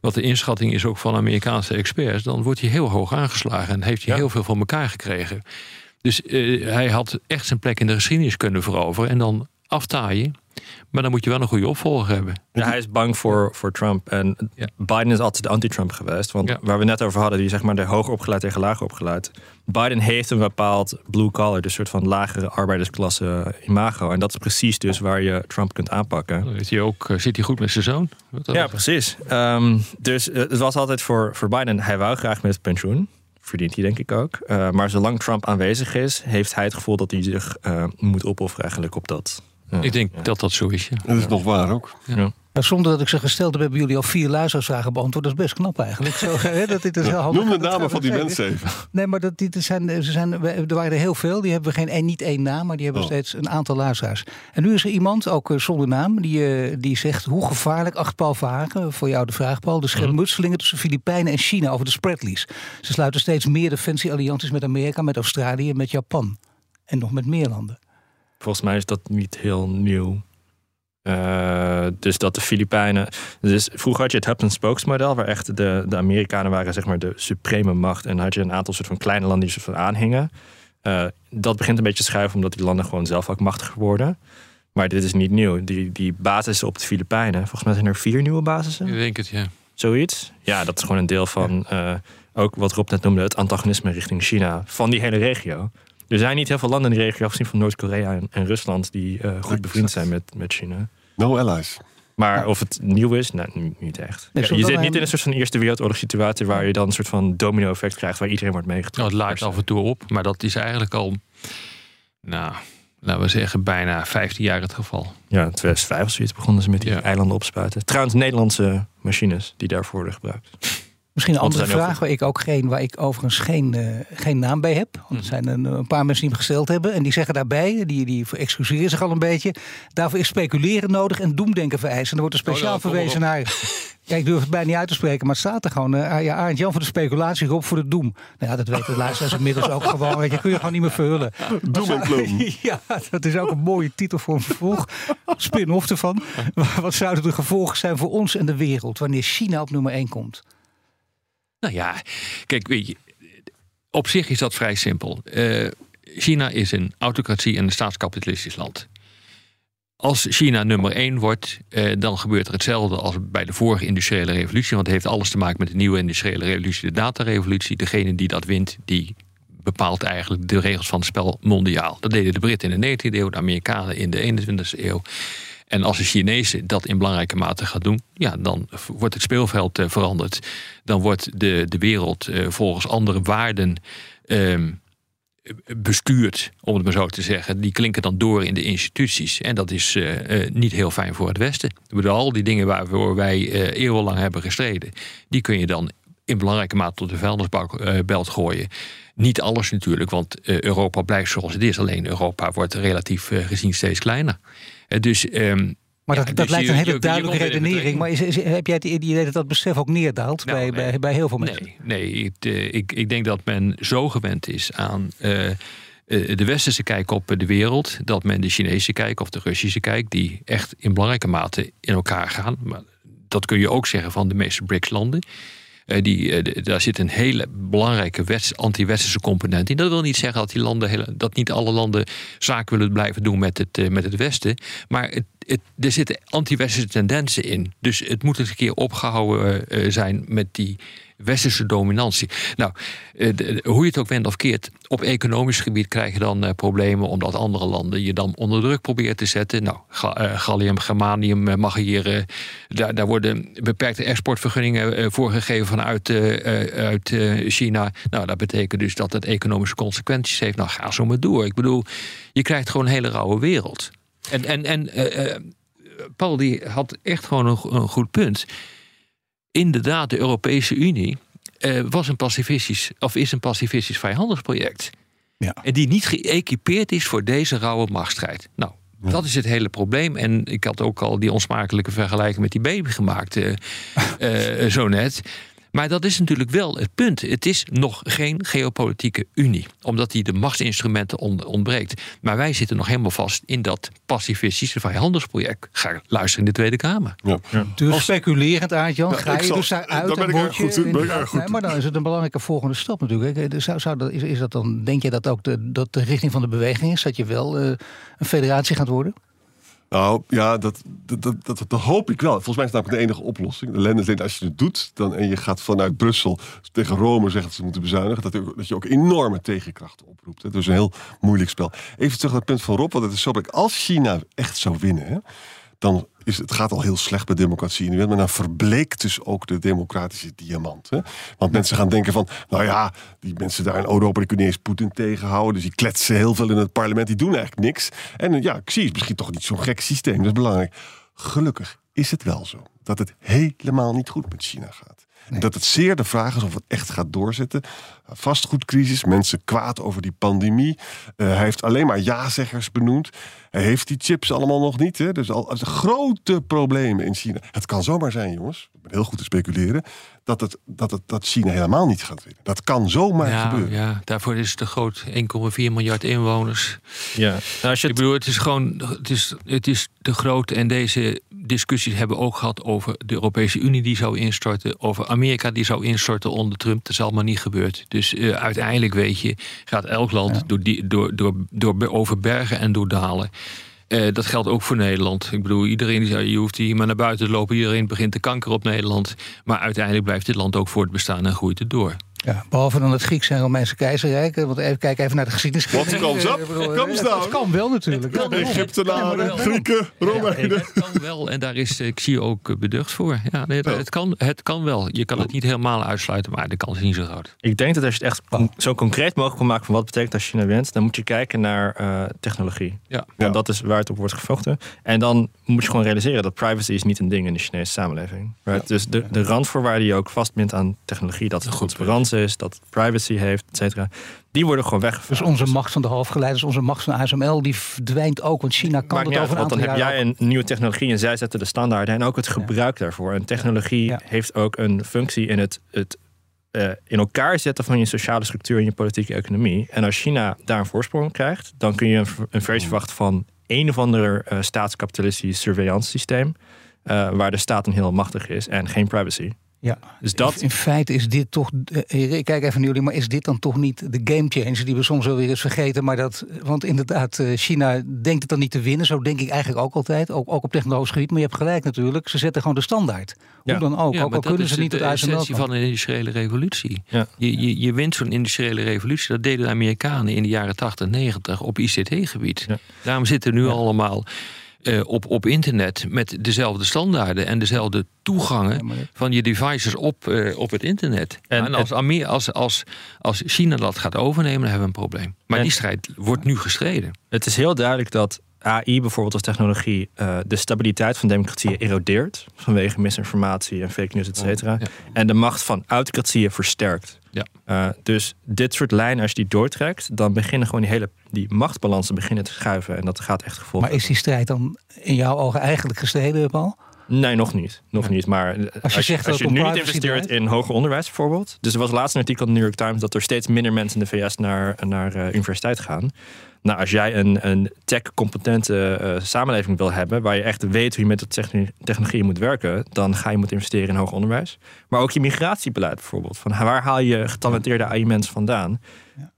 wat de inschatting is ook van Amerikaanse experts, dan wordt hij heel hoog aangeslagen en heeft hij Ja. heel veel van elkaar gekregen. Dus eh, hij had echt zijn plek in de geschiedenis kunnen veroveren en dan aftaaien. Maar dan moet je wel een goede opvolger hebben. Ja, hij is bang voor, voor Trump. En Ja. Biden is altijd de anti-Trump geweest. Want Ja. waar we net over hadden, die zeg maar de hoger opgeleid tegen lager opgeleid. Biden heeft een bepaald blue collar, dus soort van lagere arbeidersklasse imago. En dat is precies dus waar je Trump kunt aanpakken. Dan is hij ook, eh, zit hij goed met zijn zoon? Ja, precies. Ehm, dus eh, het was altijd voor, voor Biden, hij wou graag met pensioen. Verdient hij denk ik ook. Eh, maar zolang Trump aanwezig is, heeft hij het gevoel dat hij zich moet opofferen eigenlijk op dat. Ik denk ja. dat dat zo is. Ja. Dat is nog waar ook. Maar zonder dat ik ze gesteld heb, hebben jullie al vier luisteraarsvragen beantwoord. Dat is best knap eigenlijk. Zo, hè, dat dit is heel handig. Noem de namen van die mensen even. Nee, maar dat, dit zijn, ze zijn, er waren er heel veel. Die hebben geen, niet één naam, maar die hebben Oh. steeds een aantal luisteraars. En nu is er iemand, ook eh, zonder naam, die, eh, die zegt... hoe gevaarlijk, acht Paul Verhagen, voor jou de vraag Paul... de schermutselingen tussen Filipijnen en China over de spreadlease. Ze sluiten steeds meer defensieallianties met Amerika, met Australië en met Japan. En nog met meer landen. Volgens mij is dat niet heel nieuw. Eh, dus dat de Filipijnen. Dus vroeger had je het and spokes model, waar echt de, de Amerikanen waren zeg maar de supreme macht. En had je een aantal soort van kleine landen die soort van aanhingen. Eh, dat begint een beetje te schuiven, omdat die landen gewoon zelf ook machtig worden. Maar dit is niet nieuw. Die, die basissen op de Filipijnen, volgens mij zijn er vier nieuwe basissen. Ik denk het, ja. Zoiets. Ja, dat is gewoon een deel van eh, ook wat Rob net noemde, het antagonisme richting China van die hele regio. Er zijn niet heel veel landen in die regio, afgezien van Noord-Korea en, en Rusland, die eh, goed bevriend zijn met, met China. No allies. Maar of het nieuw is, nou, niet echt. Nee, je zit niet in een soort van Eerste Wereldoorlog situatie waar je dan een soort van domino-effect krijgt waar iedereen wordt Nou, meegetrokken. het laait af en toe op, maar dat is eigenlijk al, nou, laten we zeggen, bijna 15 jaar het geval. Ja, in 2005 of zoiets begonnen ze met die Ja. eilanden opspuiten. Trouwens, Nederlandse machines die daarvoor worden gebruikt. Misschien een Want andere er vraag waar ik ook geen, waar ik overigens geen, eh, geen naam bij heb. Want er zijn een, een paar mensen die hem gesteld hebben. En die zeggen daarbij, die, die excuseren zich al een beetje. Daarvoor is speculeren nodig en doemdenken vereist. En er wordt er speciaal Oh, nou, kom maar verwezen naar. Ja, ik durf het bijna niet uit te spreken, maar het staat er gewoon. eh ja, Arend Jan voor de speculatie, Rob voor de doem. Nou ja, dat weten de luisteraars inmiddels ook gewoon. Weet je, kun je gewoon niet meer vullen. Doem en gloom. Ja, dat is ook een mooie titel voor een vervolg. Spin-off ervan. Wat zouden de gevolgen zijn voor ons en de wereld wanneer China op nummer 1 komt? Nou ja, kijk, weet je, op zich is dat vrij simpel. Eh, China is een autocratie en een staatskapitalistisch land. Als China nummer één wordt, eh, dan gebeurt er hetzelfde als bij de vorige industriële revolutie. Want het heeft alles te maken met de nieuwe industriële revolutie, de datarevolutie. Degene die dat wint, die bepaalt eigenlijk de regels van het spel mondiaal. Dat deden de Britten in de 19e eeuw, de Amerikanen in de 21e eeuw. En als de Chinezen dat in belangrijke mate gaan doen, ja, dan wordt het speelveld eh, veranderd. Dan wordt de, de wereld eh, volgens andere waarden ehm, bestuurd, om het maar zo te zeggen. Die klinken dan door in de instituties. En dat is eh, niet heel fijn voor het Westen. Ik al die dingen waarvoor wij eh, eeuwenlang hebben gestreden, die kun je dan in belangrijke mate tot de vuilnisbelt gooien. Niet alles natuurlijk, want Europa blijft zoals het is. Alleen Europa wordt relatief gezien steeds kleiner. Eh, dus, ehm, Maar ja, dat, dat dus lijkt een hele je duidelijke redenering. Maar is, is- heb jij het idee dat dat besef ook neerdaalt Nou, bij, nee. bij, bij heel veel mensen? Nee, nee eh, ik, ik denk dat men zo gewend is aan eh, eh, de westerse kijk op de wereld, dat men de Chinese kijk of de Russische kijk, die echt in belangrijke mate in elkaar gaan. Maar dat kun je ook zeggen van de meeste BRICS-landen. Eh, die, eh, daar zit een hele belangrijke anti-westerse component in. Dat wil niet zeggen dat, die landen, dat niet alle landen zaken willen blijven doen met het, eh, met het Westen. Maar het, er zitten anti-westerse tendensen in. Dus het moet eens een keer opgehouden eh, zijn met die westerse dominantie. Nou, eh, hoe je het ook wendt of keert, op economisch gebied krijg je dan eh, problemen omdat andere landen je dan onder druk proberen te zetten. Nou, ga, eh, gallium, germanium eh, mag hier, eh, daar, daar worden beperkte exportvergunningen eh, voor gegeven vanuit eh, eh, uit, eh, China. Nou, dat betekent dus dat het economische consequenties heeft. Nou, ga zo maar door. Ik bedoel, je krijgt gewoon een hele rauwe wereld. En, en, en eh, eh, Paul die had echt gewoon een, go- een goed punt. Inderdaad, de Europese Unie eh, was een pacifistisch, of is een pacifistisch vrijhandelsproject. Ja. En die niet geëquipeerd is voor deze rauwe machtsstrijd. Nou, dat is het hele probleem. En ik had ook al die onsmakelijke vergelijking met die baby gemaakt, zo net. Maar dat is natuurlijk wel het punt. Het is nog geen geopolitieke unie, omdat die de machtsinstrumenten on- ontbreekt. Maar wij zitten nog helemaal vast in dat pacifistische vrijhandelsproject. Ga luisteren in de Tweede Kamer. Ja. Dus speculerend, Aart-Jan, Ja, ga je zal- dus daaruit daar ben en ik erg goed ben ik erg goed Nee, maar dan is het een belangrijke volgende stap natuurlijk. hè. Dus Zou, zou dat, is, is dat dan, denk je dat ook de, dat de richting van de beweging is? Dat je wel eh, een federatie gaat worden? Nou ja, dat, dat, dat, dat, hoop ik wel. Volgens mij is dat namelijk de enige oplossing. De landen denken, als je het doet dan, en je gaat vanuit Brussel tegen Rome zeggen dat ze moeten bezuinigen, dat, dat je ook enorme tegenkrachten oproept. Dat is een heel moeilijk spel. Even terug naar het punt van Rob, want het is zo. Als China echt zou winnen, hè, dan is het gaat al heel slecht met democratie in de wereld, maar dan verbleekt dus ook de democratische diamant. Hè? Want mensen gaan denken van, nou ja, die mensen daar in Europa die kunnen niet eens Poetin tegenhouden, dus die kletsen heel veel in het parlement, die doen eigenlijk niks. En ja, Xi is misschien toch niet zo'n gek systeem, dat is belangrijk. Gelukkig is het wel zo dat het helemaal niet goed met China gaat. Dat het zeer de vraag is of het echt gaat doorzetten. Vastgoedcrisis, mensen kwaad over die pandemie. Eh, hij heeft alleen maar ja-zeggers benoemd. Hij heeft die chips allemaal nog niet. Hè? Dus al grote problemen in China. Het kan zomaar zijn, jongens. Ik ben heel goed te speculeren. Dat, het, dat, het, dat China helemaal niet gaat winnen. Dat kan zomaar Ja, gebeuren. ja, daarvoor is het te groot. 1,4 miljard inwoners. Ja. Nou, als je Ik het, bedoel, het is gewoon het is, het is te groot. En deze discussies hebben we ook gehad over de Europese Unie die zou instorten. Over Amerika die zou instorten onder Trump. Dat is allemaal niet gebeurd. Dus eh, uiteindelijk, weet je, gaat elk land door, die, door, door, door, over bergen en door dalen. Eh, dat geldt ook voor Nederland. Ik bedoel, iedereen die zei, je hoeft hier maar naar buiten te lopen. Iedereen begint te kanker op Nederland. Maar uiteindelijk blijft dit land ook voortbestaan en groeit het door. Ja, behalve dan het Griekse en Romeinse keizerrijk. eh, Want even, kijk even naar de geschiedenis. Up, ik bedoel, comes eh, down. Kan wel natuurlijk. Ja, daarom. Egyptenaren, Grieken, Romeinen. Het kan wel, en daar is eh, Xi ook eh, beducht voor. Ja, nee, het, kan, het kan wel. Je kan het niet helemaal uitsluiten, maar de kans is niet zo groot. ik denk dat als je het echt zo concreet mogelijk wil maken van wat het betekent als China wint, dan moet je kijken naar eh, technologie. Ja. Want dat is waar het op wordt gevochten. En dan moet je gewoon realiseren dat privacy is niet een ding in de Chinese samenleving. Right? Dus de, de randvoorwaarden die je ook vastbindt aan technologie, dat het Goed transparantie is, dat het privacy heeft, et cetera, die worden gewoon Dus weggevaagd. onze macht van de halfgeleiders, onze macht van ASML, die verdwijnt ook. Want China kan Maakt niet over uit, een want dan heb ook. jij een nieuwe technologie en zij zetten de standaarden en ook het gebruik daarvoor. En technologie Ja. heeft ook een functie in het, het eh, in elkaar zetten van je sociale structuur en je politieke economie. En als China daar een voorsprong krijgt, dan kun je een, een versie verwachten van een of ander eh, staatskapitalistisch surveillance systeem. eh, waar de staat dan heel machtig is en geen privacy. Ja. Dus dat, In feite is dit toch, eh, ik kijk even naar jullie, maar is dit dan toch niet de game changer die we soms wel weer eens vergeten? Maar dat, want inderdaad, eh, China denkt het dan niet te winnen. Zo denk ik eigenlijk ook altijd, ook, ook op technologisch gebied. Maar je hebt gelijk natuurlijk, ze zetten gewoon de standaard. Hoe Ja. dan ook, Ja, ook al kunnen is ze niet de het ASML. essentie van een industriële revolutie. Ja. Je, je, je wint zo'n industriële revolutie. Dat deden de Amerikanen in de jaren 80, 90 op ICT-gebied. Ja. Daarom zitten nu allemaal eh, op, op internet met dezelfde standaarden en dezelfde toegangen Ja, maar- van je devices op, eh, op het internet. En En, als, Amer- als, als, als China dat gaat overnemen, dan hebben we een probleem. Maar En- die strijd wordt nu gestreden. Het is heel duidelijk dat AI bijvoorbeeld als technologie eh, de stabiliteit van democratieën erodeert. Vanwege misinformatie en fake news, et cetera. Ja. En de macht van autocratieën versterkt. Ja. Eh, dus dit soort lijnen, als je die doortrekt, dan beginnen gewoon die hele die machtsbalansen beginnen te schuiven. En dat gaat echt gevolgen. Maar is die strijd dan in jouw ogen eigenlijk gestreden, Paul? Nee, nog niet. Nog niet. Maar als je, zegt als dat je nu niet investeert in hoger onderwijs bijvoorbeeld. Dus er was laatst een artikel in de New York Times dat er steeds minder mensen in de VS naar, naar eh, universiteit gaan. Nou, als jij een, een tech-competente eh, samenleving wil hebben, waar je echt weet hoe je met de technologie moet werken, dan ga je moeten investeren in hoger onderwijs. Maar ook je migratiebeleid bijvoorbeeld. Van waar haal je getalenteerde AI-mensen vandaan?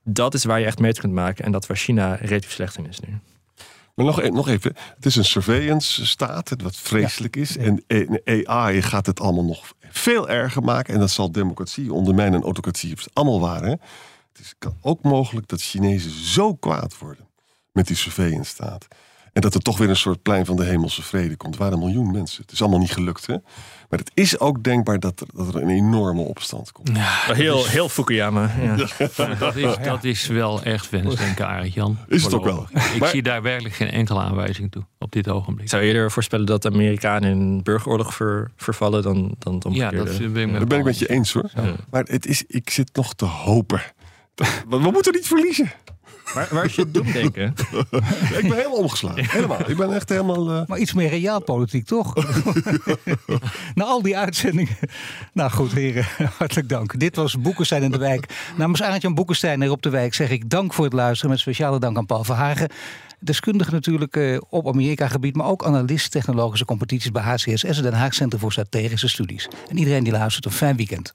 Dat is waar je echt mee kunt maken. En dat waar China relatief slecht in is nu. Maar nog, e- nog even, het is een surveillance staat, wat vreselijk is. En AI gaat het allemaal nog veel erger maken. En dat zal democratie ondermijnen en autocratie. Het is allemaal waar. Hè? Het is kan ook mogelijk dat Chinezen zo kwaad worden met die surveillance staat. En dat er toch weer een soort plein van de hemelse vrede komt. Er waren een miljoen mensen. Het is allemaal niet gelukt. Hè? Maar het is ook denkbaar dat er, dat er een enorme opstand komt. Heel, heel Fukuyama. Ja. Dat is, dat is wel echt wensdenken, Arend Jan. Is het ook wel. Ik Maar- zie daar werkelijk geen enkele aanwijzing toe op dit ogenblik. Ik zou eerder voorspellen dat de Amerikanen in een burgeroorlog ver- vervallen dan, dan het Ja, omgekeerde. dat ben ik met Daar ben ik met je eens hoor. Maar het is, ik zit nog te hopen. We moeten niet verliezen. Waar, waar is je doemdenken? Ik ben helemaal omgeslagen. Helemaal. Ik ben echt helemaal. eh, Maar iets meer realpolitiek, toch? Na al die uitzendingen. Nou goed, heren, hartelijk dank. Dit was Boekenstein in de Wijk. Namens Arend-Jan Boekenstein hier op de Wijk zeg ik dank voor het luisteren. Met speciale dank aan Paul Verhagen. Deskundige natuurlijk eh, op Amerika-gebied, maar ook analist technologische competities bij HCSS, het Den Haag Centrum voor Strategische Studies. En iedereen die luistert, een fijn weekend.